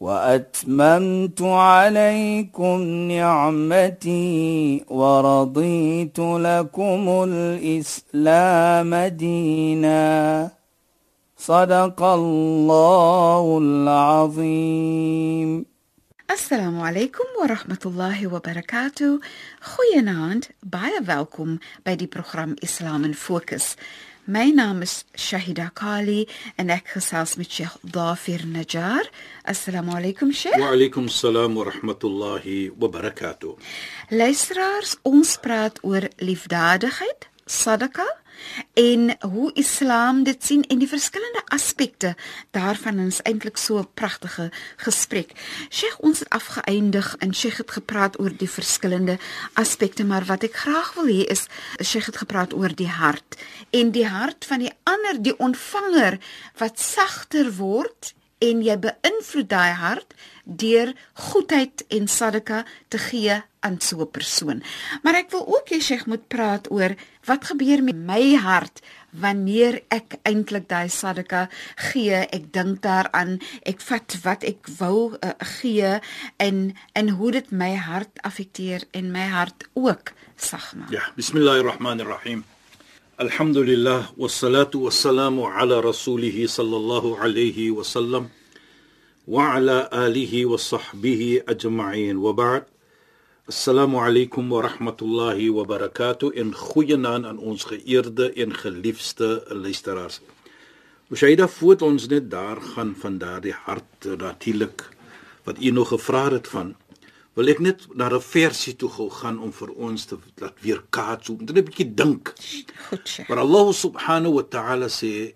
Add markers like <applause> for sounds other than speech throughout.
وأتممت عليكم نعمتي ورضيت لكم الإسلام دينا. صدق الله العظيم. السلام عليكم ورحمة الله وبركاته. خويا خيانات بايا فالكم بدي برنامج إسلام فوكس My naam is Shahida Kali en ek gesels met Sheikh Dafir Najjar. Assalamu alaykum Sheikh. Wa alaykum assalam wa rahmatullahi wa barakatuh. Luisteraars, ons praat oor liefdadigheid, sadaqa en hoe Islam dit sien en die verskillende aspekte daarvan is eintlik so 'n pragtige gesprek. Sheikh, ons het afgeëindig en Sheikh het gepraat oor die verskillende aspekte, maar wat ek graag wil hê is Sheikh het gepraat oor die hart en die hart van die ander, die ontvanger wat sagter word en jy beïnvloed daai hart deur goedheid en sadaka te gee aan so 'n persoon. Maar ek wil ook hê Sheikh moet praat oor wat gebeur met my hart wanneer ek eintlik daai sadaka gee. Ek dink daaraan, ek vat wat ek wou uh, gee en en hoe dit my hart affekteer en my hart ook sag maak. Ja, bismillahirrahmanirrahim. Alhamdulillah wassalatu ala rasulih sallallahu alayhi wa sallam wa ala alihi wa sahbihi ajma'in wa ba'd. Assalamu alaykum wa rahmatullahi wa barakatuh in goeienaand aan ons geëerde en geliefde luisteraars. Mushaida voet ons net daar gaan van daardie hart natuurlik wat u nog gevra het van wil ek net na 'n versie toe gaan om vir ons te laat weer kaats om net 'n bietjie dink. Goed, Sheikh. Maar Allah subhanahu wa ta'ala sê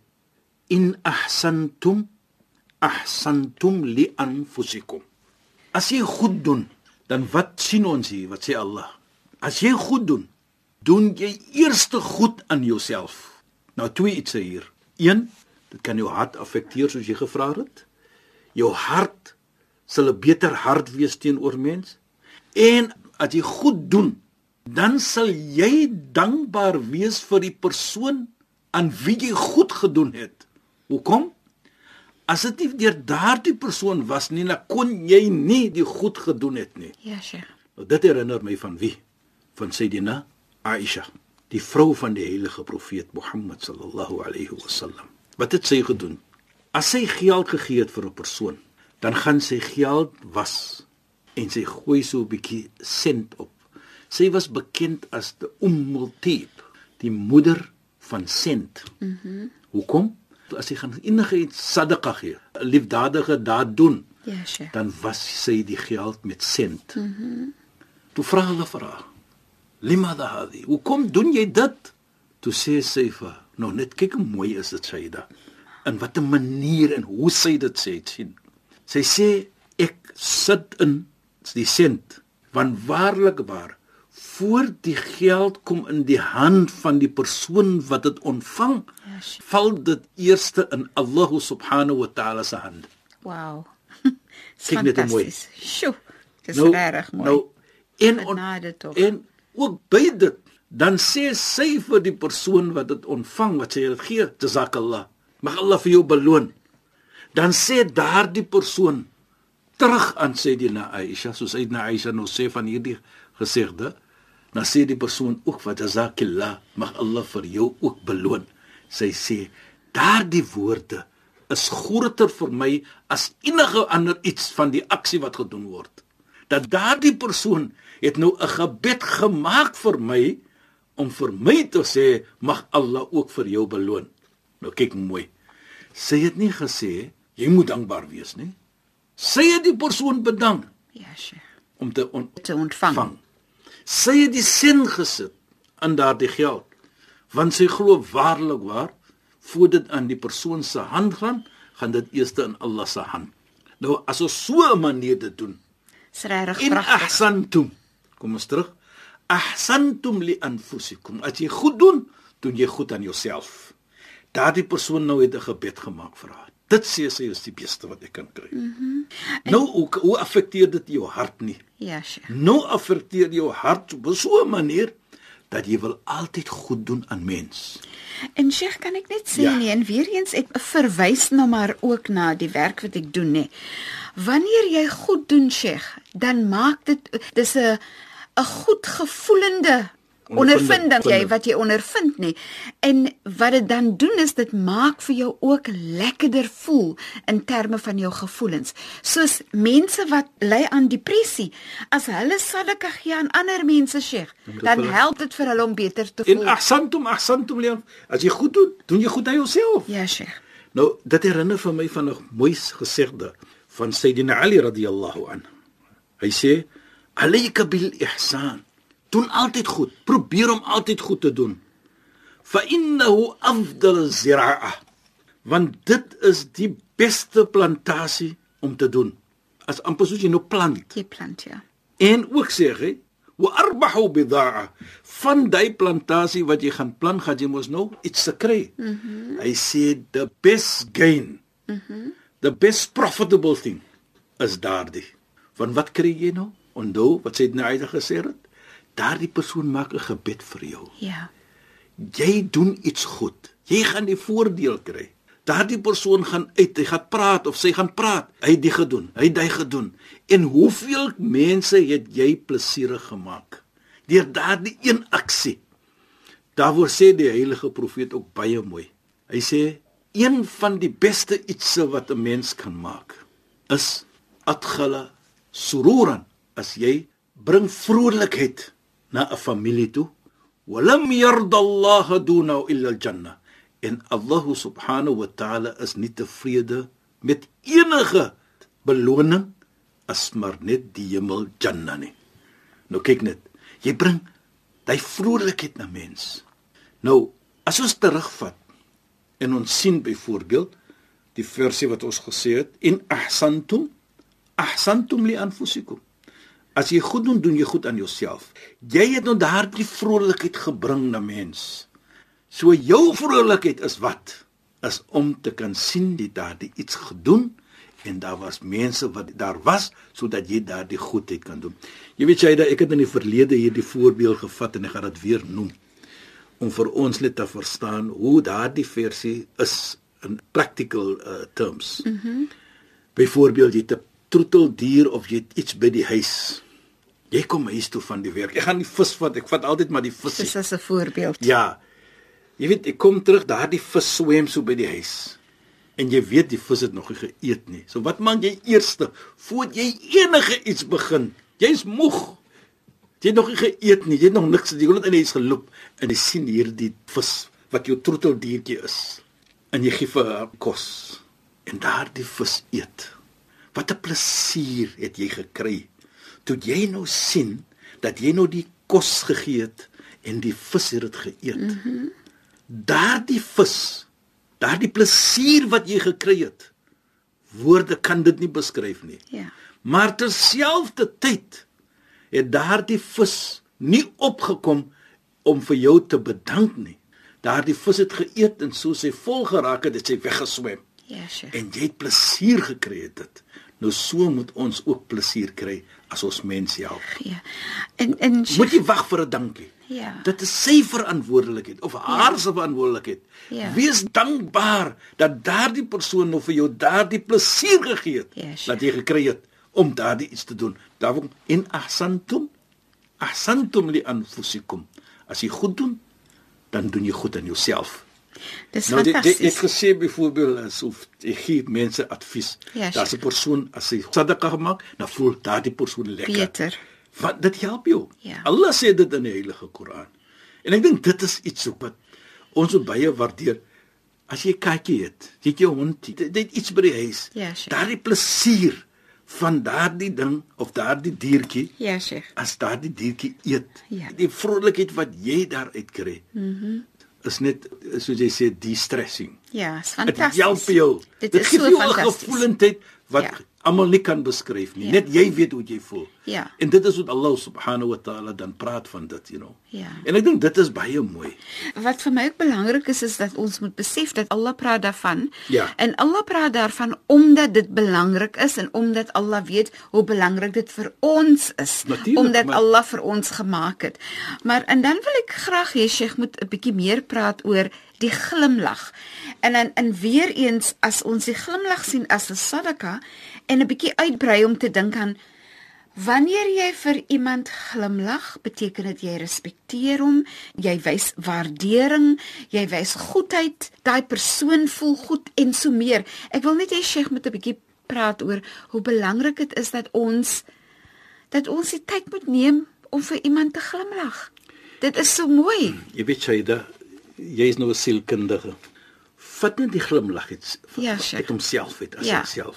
in ahsantum ahsantum li anfusikum. As jy goed doen, dan wat sien ons hier? Wat sê Allah? As jy goed doen, doen jy eers goed aan jouself. Nou twee iets hier. Een, dit kan jou hart affekteer soos jy gevra het. Jou hart sal 'n beter hart wees teenoor mens. En as jy goed doen, dan sal jy dankbaar wees vir die persoon aan wie jy goed gedoen het. Hoekom? As dit nie deur daardie persoon was nie, dan kon jy nie die goed gedoen het nie. Ja, Sheikh. Nou dit herinner my van wie? Van Sayyidina Aisha, die vrou van die heilige profeet Mohammed sallallahu alayhi wasallam. Wat het sy gedoen? As sy geld gegee het vir 'n persoon, dan gaan sy geld was en sy gooi so 'n bietjie sent op. Sy was bekend as die Ummul Taib, die moeder van sent. Mhm. Mm Hoekom? As sy gaan enige iets sadaqa gee, 'n liefdadige daad doen, Ja, Sheikh. dan was sy die geld met sent. Mhm. Mm Toe vra hulle vir haar: "Limadha hadi? Hoekom doen jy dit?" Toe sê sy vir: "Nou net kyk hoe mooi is dit Saida. In watter manier en hoe sy dit sê sien." Sy sê: "Ek sit in die sent, want waarlik waar voor die geld kom in die hand van die persoon wat dit ontvang, Ja, Sheikh. val dit eerste in Allah subhanahu wa ta'ala se hand." Wow. <laughs> Kyk net mooi. Sjoe. Dis nou, regtig mooi. Nou en on, en ook by dit dan sê sy vir die persoon wat dit ontvang wat sy dit gee, jazakallah. Mag Allah vir jou beloon. Dan sê daardie persoon terug aan Sayyidina Aisha, soos Sayyidina Aisha nou sê van hierdie gesegde, dan sê die persoon ook wat jazakallah, mag Allah vir jou ook beloon. Sy sê daardie woorde is groter vir my as enige ander iets van die aksie wat gedoen word. Dat daardie persoon het nou 'n gebed gemaak vir my om vir my te sê mag Allah ook vir jou beloon. Nou kyk mooi. Sy het nie gesê jy moet dankbaar wees nie. Sy het die persoon bedank Ja, Sheikh. om te on Te ontvang. vang. Sy het die sin gesit in daardie geld want sy glo waarlik waar voor dit aan die persoon se hand gaan, gaan dit eers in Allah se hand. Nou as ons so 'n manier dit doen, Dis regtig pragtig. ahsantum. Kom ons terug. ahsantum li anfusikum. As jy goed doen, doen jy goed aan jouself. Daardie persoon nou het 'n gebed gemaak vir haar. Dit sê sy is die beste wat ek kan kry. Mm -hmm. Nou hoe, hoe affekteer dit jou hart nie? Ja, Sheikh. Nou affekteer jou hart op so 'n manier dat jy wil altyd goed doen aan mens. En Sheikh, kan ek net sê Ja. nee, en weer eens ek verwys nou maar ook na die werk wat ek doen nê. Wanneer jy goed doen, Sheikh, dan maak dit dis 'n 'n goed gevoelende ondervinding jy wat jy ondervind nê. En wat dit dan doen is dit maak vir jou ook lekkerder voel in terme van jou gevoelens. Soos mense wat ly aan depressie, as hulle sadaka gee aan ander mense, Sheikh, dan hulle- help dit vir hulle om beter te En voel. ahsantum ahsantum li an- As jy goed doen, doen jy goed aan jouself. Ja, Sheikh. Nou, dit herinner vir my van 'n mooi gesegde van Sayyidina Ali radhiyallahu an. Hy sê: "Alayka bil ihsan." Doen altyd goed. Probeer om altyd goed te doen. Fa innahu afdal az-zira'a. Want dit is die beste plantasie om te doen. As amper soos jy nou plant. Jy plant ja. En ook sê hy, "Wa arbahu bidaa'a." Van daai plantasie wat jy gaan plant, gaan jy mos nou iets te kry. Mm -hmm. Hy sê the best gain. Mm -hmm. The best profitable thing is daardie. Want wat kry jy nou? Onthou wat nou uit gesê het? Daardie persoon maak 'n gebed vir jou. Ja. Jy doen iets goed. Jy gaan die voordeel kry. Daardie persoon gaan uit, hy gaan praat of sy gaan praat. Hy het dit gedoen. Hy het dit gedoen. En hoeveel mense het jy plesierig gemaak deur daardie een aksie? Daarvoor sê die heilige profeet ook baie mooi. Hy sê een van die beste ietsse wat 'n mens kan maak is adkhala sururan as jy bring vrolikheid na 'n familie toe. Walam yarda Allah dunahu illa al-jannah. En Allah subhanahu wa ta'ala is nie tevrede met enige beloning as maar net die hemel Jannah nie. Nou kyk net, jy bring daai vrolikheid na mens. Nou, as ons terugvat en ons sien byvoorbeeld die versie wat ons gesê het in ahsantum ahsantum li anfusikum As jy goed doen, doen jy goed aan jouself. Jy het nou daardie vrolikheid gebring na mens. So jou vrolikheid is wat? Is om te kan sien dit daardie iets gedoen en daar was mense wat daar was sodat jy daardie goedheid kan doen. Jy weet jy dat ek het in die verlede hierdie voorbeeld gevat en ek gaan dit weer noem om vir ons net te verstaan hoe daardie versie is in practical uh, terms. Mhm. Mm Byvoorbeeld jy het 'n troeteldier of jy het iets by die huis. Jy kom huis toe van die werk. Ek gaan die vis vat. Ek vat altyd maar die vis. Dis as 'n voorbeeld. Ja. Jy weet, ek kom terug, daardie vis swem so by die huis. En jy weet die vis het nog nie geëet nie. So wat maak jy eerste voordat jy enige iets begin? Jy's moeg. Jy het nog nie geëet nie. Jy het nog niks. Jy het net in die huis geloop en jy sien hierdie vis wat jou troeteldiertjie is. En jy gee vir haar kos. En daardie vis eet. Wat 'n plesier het jy gekry toe jy nou sien dat jy nou die kos gegee het en die vis het dit geëet. Mm -hmm. Daardie vis, daardie plesier wat jy gekry het, woorde kan dit nie beskryf nie. Ja. Maar terselfdertyd het daardie vis nie opgekom om vir jou te bedank nie. Daardie vis het geëet en soos hy vol geraak het, het sy weggeswem Ja, Sheikh. en jy het plesier gekry het dit. Nou so moet ons ook plesier kry as ons mense help. Ja. En en Moet jy wag vir 'n dankie. Ja. Dit is sy verantwoordelikheid of haar se verantwoordelikheid. Ja. Wees dankbaar dat daardie persoon nou vir jou daardie plesier gegee het Ja, sure. dat jy gekry het om daardie iets te doen. Daarom in ahsantum ahsantum li anfusikum. As jy goed doen, dan doen jy goed aan jouself. Dis Nou dit dit fantasties. ek gesê byvoorbeeld asof ek gee mense advies. Ja, Daar's 'n persoon as hy sadaqa gemaak, dan voel daardie persoon lekker. Beter. Want dit help jou. Ja. Allah sê dit in die Heilige Koran. En ek dink dit is iets wat ons moet baie waardeer. As jy katjie het, jy het jou hond, dit het iets by die huis. Ja, sure. Daardie plesier van daardie ding of daardie diertjie Ja, Sheikh. as daardie diertjie eet. Ja. Die vrolikheid wat jy daaruit kry. Mhm. Mm is net soos jy sê de-stressing. Ja, is Dit fantasties. help jou. Dit Dit is gee so jou 'n fantasties. gevoelendheid wat Ja. almal nie kan beskryf nie. Ja. Net jy weet hoe jy voel. Ja. En dit is wat Allah subhanahu wa ta'ala dan praat van dit, you know. Ja. En ek dink dit is baie mooi. Wat vir my ook belangrik is is dat ons moet besef dat Allah praat daarvan. Ja. En Allah praat daarvan omdat dit belangrik is en omdat Allah weet hoe belangrik dit vir ons is. Natuurlijk, omdat maar- Allah vir ons gemaak het. Maar en dan wil ek graag hê Sheikh moet 'n bietjie meer praat oor die glimlag. En dan en weer eens as ons die glimlag sien as 'n sadaka en 'n bietjie uitbrei om te dink aan Wanneer jy vir iemand glimlag, beteken dit jy respekteer hom, jy wys waardering, jy wys goedheid, daai persoon voel goed en so meer. Ek wil net hê Sheikh moet 'n bietjie praat oor hoe belangrik dit is dat ons dat ons die tyd moet neem om vir iemand te glimlag. Dit is so mooi. Jy weet Shaida, jy is nou 'n sielkundige. Vat net die glimlag iets Ja, uit homself uit as Ja. ja.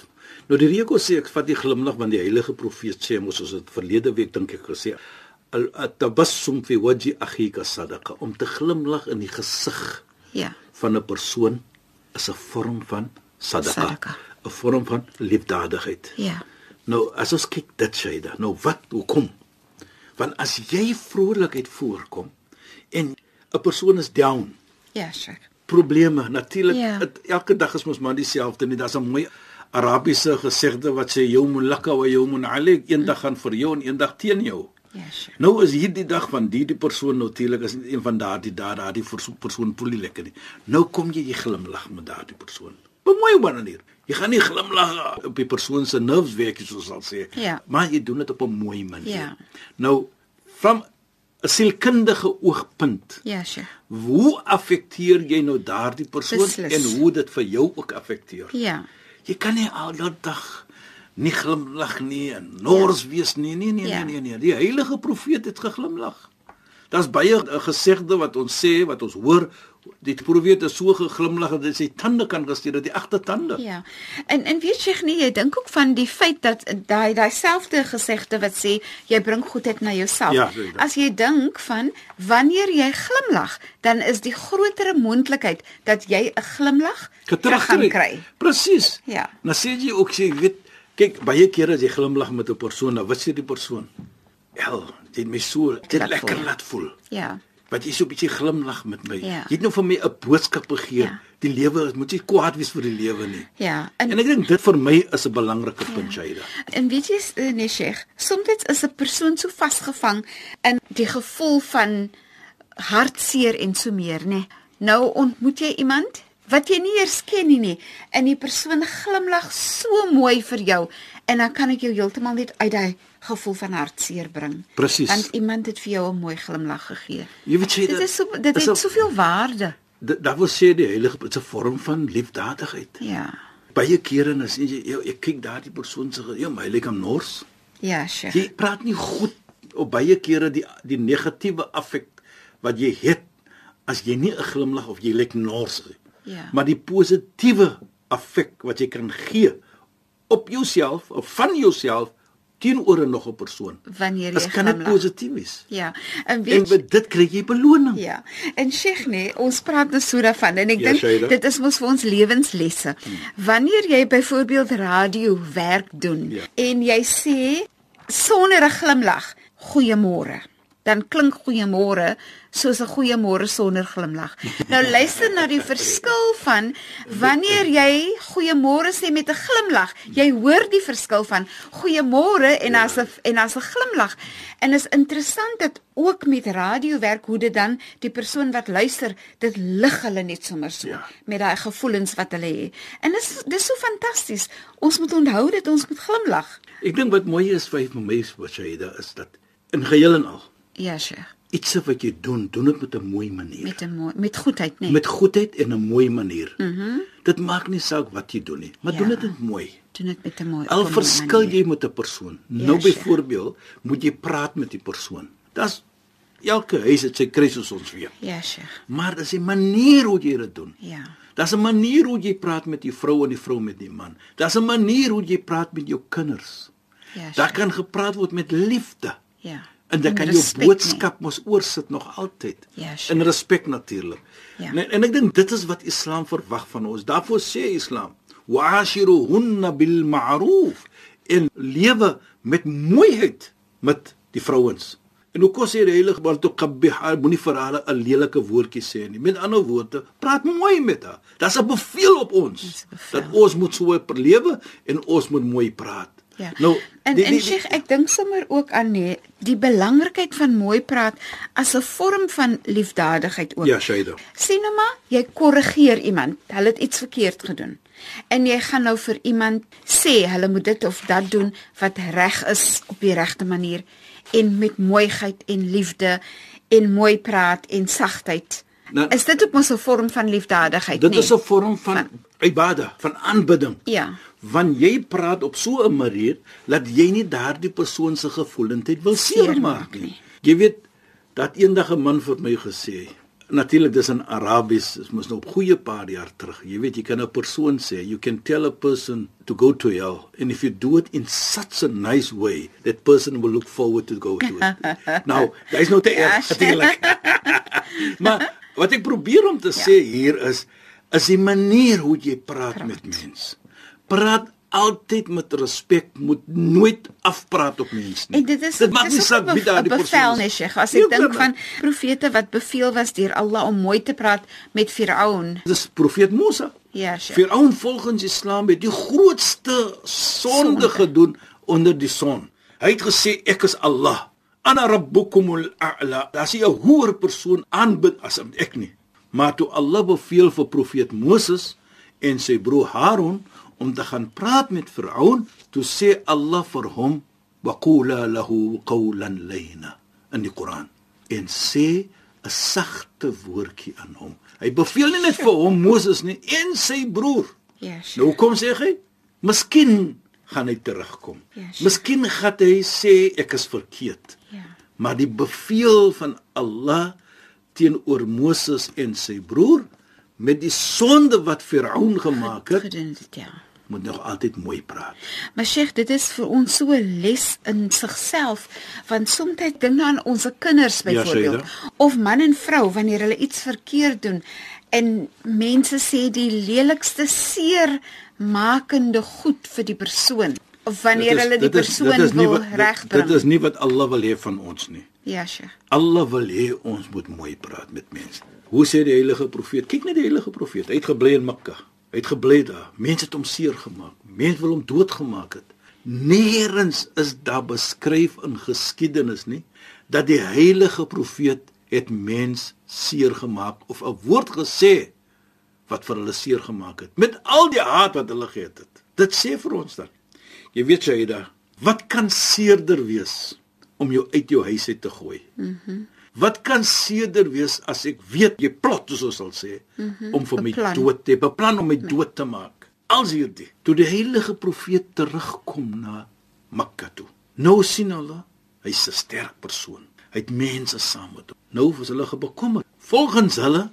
Nou die regel sê ek vat die glimlag want die heilige profeet sê mos ons het verlede week dink ek gesê al tabassum fi wajhi akhika sadaqa om te glimlag in die gesig Ja. van 'n persoon is 'n vorm van sadaqa. 'n vorm van liefdadigheid. Ja. Nou as ons kyk dit Shaida, nou wat hoekom? Want as jy vrolikheid voorkom en 'n persoon is down, Ja, Sheikh. probleme. Natuurlik ja. elke dag is mos maar dieselfde nie. Daar's 'n mooi Arabiese gesegde wat sê yawmun laka wa yawmun alayk, eendag gaan vir jou en eendag teen jou. Ja, Sheikh. Nou is hierdie dag van die die persoon natuurlik is een van daardie dae daardie perso- persoon voel nie lekker nie. Nou kom jy jy glimlag met daardie persoon. Op 'n mooi manier. Jy gaan nie glimlag op die persoon se nerves werk soos sal sê, Ja. maar jy doen dit op 'n mooi manier. Ja. Nou van 'n sielkundige oogpunt Ja, Sheikh. hoe affekteer jy nou daardie persoon Beslis. en hoe dit vir jou ook affekteer? Ja. Jy kan nie al die dag nie glimlag nie en nors ja. wees nie. Nee, nee, Ja. nee, nee, nee. Die heilige profeet het geglimlag. Daar's baie 'n gesegde wat ons sê, wat ons hoor, die profeet het so geglimlag dat hy sy tande kan gesteer, dat die agtertande. Ja. En en weet jy nie, jy dink ook van die feit dat daai daai selfde gesegde wat sê jy bring goedheid na jouself. Ja, is. As jy dink van wanneer jy glimlag, dan is die grotere moontlikheid dat jy 'n glimlag terug gaan kry. Presies. Ja. Nou sê jy ook sê, jy weet, kyk, baie kere as jy glimlag met 'n persoon, dan wat sê die persoon? El, het my so dit Laat lekker voel. laat voel. Ja. Wat jy so 'n bietjie glimlag met my. Ja. Jy het nou vir my 'n boodskap gegee. Ja. Die lewe moet nie kwaad wees vir die lewe nie. Ja. En ek dink dit vir my is 'n belangrike punt, Shaida. En weet jy, eh, nee Sheikh, soms is 'n persoon so vasgevang in die gevoel van hartseer en so meer, nê. Nou ontmoet jy iemand wat jy nie eers ken nie, nie en die persoon glimlag so mooi vir jou en dan kan ek jou heeltemal net uit daai gevoel van hartseer bring. Presies. Want iemand het vir jou 'n mooi glimlag gegee. Jy weet Shaida. Dit is so dit is het soveel waarde. dit- Daar wil sê die heilige is 'n vorm van liefdadigheid. Ja. Baie kere as jy jy, jy kyk daardie persoon se ja, my lyk hom nors. Ja, Sheikh. Jy praat nie goed op baie kere die die negatiewe affek wat jy het as jy nie 'n glimlag of jy lyk nors nie. Ja. Maar die positiewe affek wat jy kan gee op jouself of van jouself teenoor 'n nog 'n persoon. Wanneer jy Dit kan glimlag. positief wees. Ja. En En weet met dit kry jy beloning. Ja. En Sheikh nee, ons praat nou so daarvan en ek Ja, dink dit is mos vir ons lewenslesse. Wanneer jy byvoorbeeld radio werk doen Ja. en jy sê sonder 'n glimlag, goeiemôre. Dan klink goeiemôre soos 'n goeiemôre sonder glimlag. Nou luister na die verskil van wanneer jy goeiemôre sê met 'n glimlag. Jy hoor die verskil van goeiemôre en as 'n en as 'n glimlag. En is interessant dat ook met radiowerk hoe dit dan die persoon wat luister, dit lig hulle net sommer so Ja. met daai gevoelens wat hulle het. En dis dis so fantasties. Ons moet onthou dat ons moet glimlag. Ek dink wat mooi is vir my wat jy daar is dat in geheel en al Ja, Sheikh. Iets wat jy doen, doen dit met 'n mooi manier. Met 'n mooi met goedheid, nee. met goedheid en 'n mooi manier. Mhm. Mm dit maak nie saak wat jy doen nie, maar Ja. doen dit mooi. doen dit met 'n mooi. Al verskil manier. jy met 'n persoon. Ja, nou byvoorbeeld, moet jy praat met die persoon. Das elke huis het sy krisis ons weet. Ja, Sheikh. Maar dis 'n manier hoe jy dit doen. Ja. Daar's 'n manier hoe jy praat met die vrou en die vrou met die man. Daar's 'n manier hoe jy praat met jou kinders. Ja. Daar Sheikh. kan gepraat word met liefde. Ja. En dan kan jou respek, boodskap mos oorsit nog altyd. Ja, sure. In respek natuurlik. Ja. En, en ek dink dit is wat Islam verwag van ons. Daarvoor sê Islam: wa'ashiruhunna bil ma'ruf en lewe met mooiheid met die vrouens. En hoe kos hier die heilige bal toe qabih moenie vir haar 'n lelike woordjie sê nie. Met ander woorde, praat mooi met haar. Dit's 'n beveel op ons bevel. dat ons moet so lewe en ons moet mooi praat. Ja. Nou, en die- en die- Sheikh, ek dink sommer ook aan nee, die belangrikheid van mooi praat as 'n vorm van liefdadigheid ook. Ja, Shaida. Sien nou maar, jy korrigeer iemand. Hulle het iets verkeerd gedoen. En jy gaan nou vir iemand sê hulle moet dit of dat doen wat reg is op die regte manier en met mooiheid en liefde en mooi praat en sagtheid. Nou- is dit ook mos 'n vorm van liefdadigheid Dit nie? is 'n vorm van ibada, van aanbidding. Ja. Want jy praat op so 'n manier dat jy nie daardie persoon se gevoelendheid wil seermaak nie. Jy weet dat eendag 'n man vir my gesê, natuurlik dis in Arabies, dis mos nou op goeie paar jaar terug. Jy weet jy kan 'n persoon sê, you can tell a person to go to hell and if you do it in such a nice way, that person will look forward to go to it. <laughs> nou, dis nou te Ja, <laughs> erg natuurlik. <laughs> maar wat ek probeer om te ja. sê hier is is die manier hoe jy praat, praat. met mense. Praat altyd met respek, moet nooit afpraat op mense nie. En dit is dit maak nie saak wie daardie 'n persoon is. nee Sheikh. As Nee, ek dink maar- van profete wat beveel was deur Allah om mooi te praat met Firaun. dis profeet Musa. Ja, Sheikh. Firaun volgens Islam het die grootste sonde Sonde. gedoen onder die son. Hy het gesê ek is Allah. Ana rabbukumul a'la. As jy 'n hoër persoon aanbid as ek nie. Maar toe Allah beveel vir profeet Moses en sy broer Harun om te gaan praat met Firaun, toe sê Allah vir hom waqula lahu qawlan layna in die Koran en sê 'n sagte woordjie aan hom. Hy beveel nie net vir hom Moses nie en sy broer. Ja, Sheikh. Nou kom sê hy, miskien gaan hy terugkom. Ja, sure. Miskien gaan hy sê ek is verkeerd. Ja. Maar die beveel van Allah teenoor Moses en sy broer met die sonde wat Firaun gemaak het, Gedoen dit ja. moet nog altyd mooi praat. Maar Sheikh, dit is vir ons so 'n les in sigself, want soms dink nou aan ons kinders byvoorbeeld Shaida. of man en vrou wanneer hulle iets verkeerd doen en mense sê die lelikste seer makende goed vir die persoon of wanneer hulle die persoon nie wil regbring. Dit is nie wat Allah wil hê van ons nie. Ja, Sheikh. Allah wil hê ons moet mooi praat met mense. Hoe sê die heilige profeet? Kyk net die heilige profeet. Hy het gebly in Mekka. Hy het gebly daar. Mense het hom seer gemaak. Mense wil hom doodgemaak het. Nêrens is daar beskryf in geskiedenis nie dat die heilige profeet het mens seer gemaak of 'n woord gesê wat vir hulle seer gemaak het met al die haat wat hulle gehad het. Dit sê vir ons dan. Jy weet Shaida, wat kan seerder wees om jou uit jou huis uit te gooi? Mhm. Mm wat kan seerder wees as ek weet jy plot soos ons sal sê mm -hmm. om vir my Beplan. dood te beplan om my dood te maak. Als hierdie toe die heilige profeet terugkom na Mekka toe. Nou sien hulle hy's 'n sterk persoon. Hy het mense saam met hom. Nou was hulle bekommerd. Volgens hulle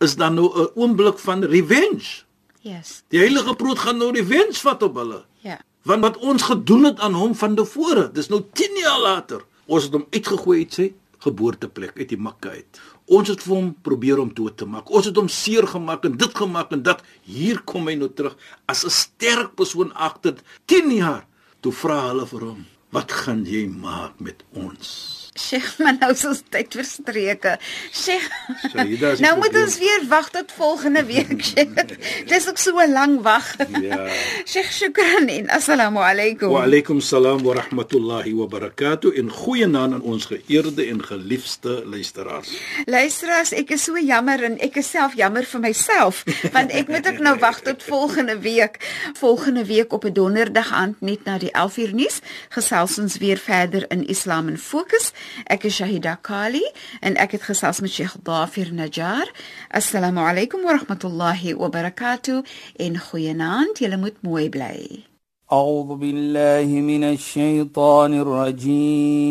is dan nou 'n oomblik van revenge. Yes. Die heilige brood gaan nou revenge vat op hulle. Ja. Want wat ons gedoen het aan hom van tevore, dis nou 10 jaar later. Ons het hom uitgegooi uit sy geboorteplek uit die Mekka uit. Ons het vir hom probeer om dood te maak. Ons het hom seer gemaak en dit gemaak en dat. Hier kom hy nou terug as 'n sterk persoon agter 10 jaar. Toe vra hulle vir hom, "Wat gaan jy maak met ons?" Sheikh, <laughs> maar nou is ons tyd verstreke. Sheikh. <laughs> Die nou moet ons weer wag tot volgende week, <laughs> Sheikh. Dis ook so 'n lang wag. Ja. Sheikh, shukran en assalamu alaykum. Wa alaykum salaam wa rahmatullahi wa barakatuh. En goeienaand aan ons geëerde en geliefde luisteraars. Luisteraars, ek is so jammer en ek is self jammer vir myself want ek moet ook nou wag tot volgende week. Volgende week op 'n donderdag aand net na die 11uur nuus gesels ons weer verder in Islam in Fokus. أكي شهيدة كالي أن أكي خصاص من شيخ ضافر نجار. السلام عليكم ورحمة الله وبركاته. إن خيانان تلمت مويبلاي أعوذ بالله من الشيطان الرجيم.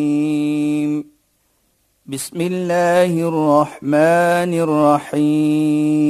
بسم الله الرحمن الرحيم.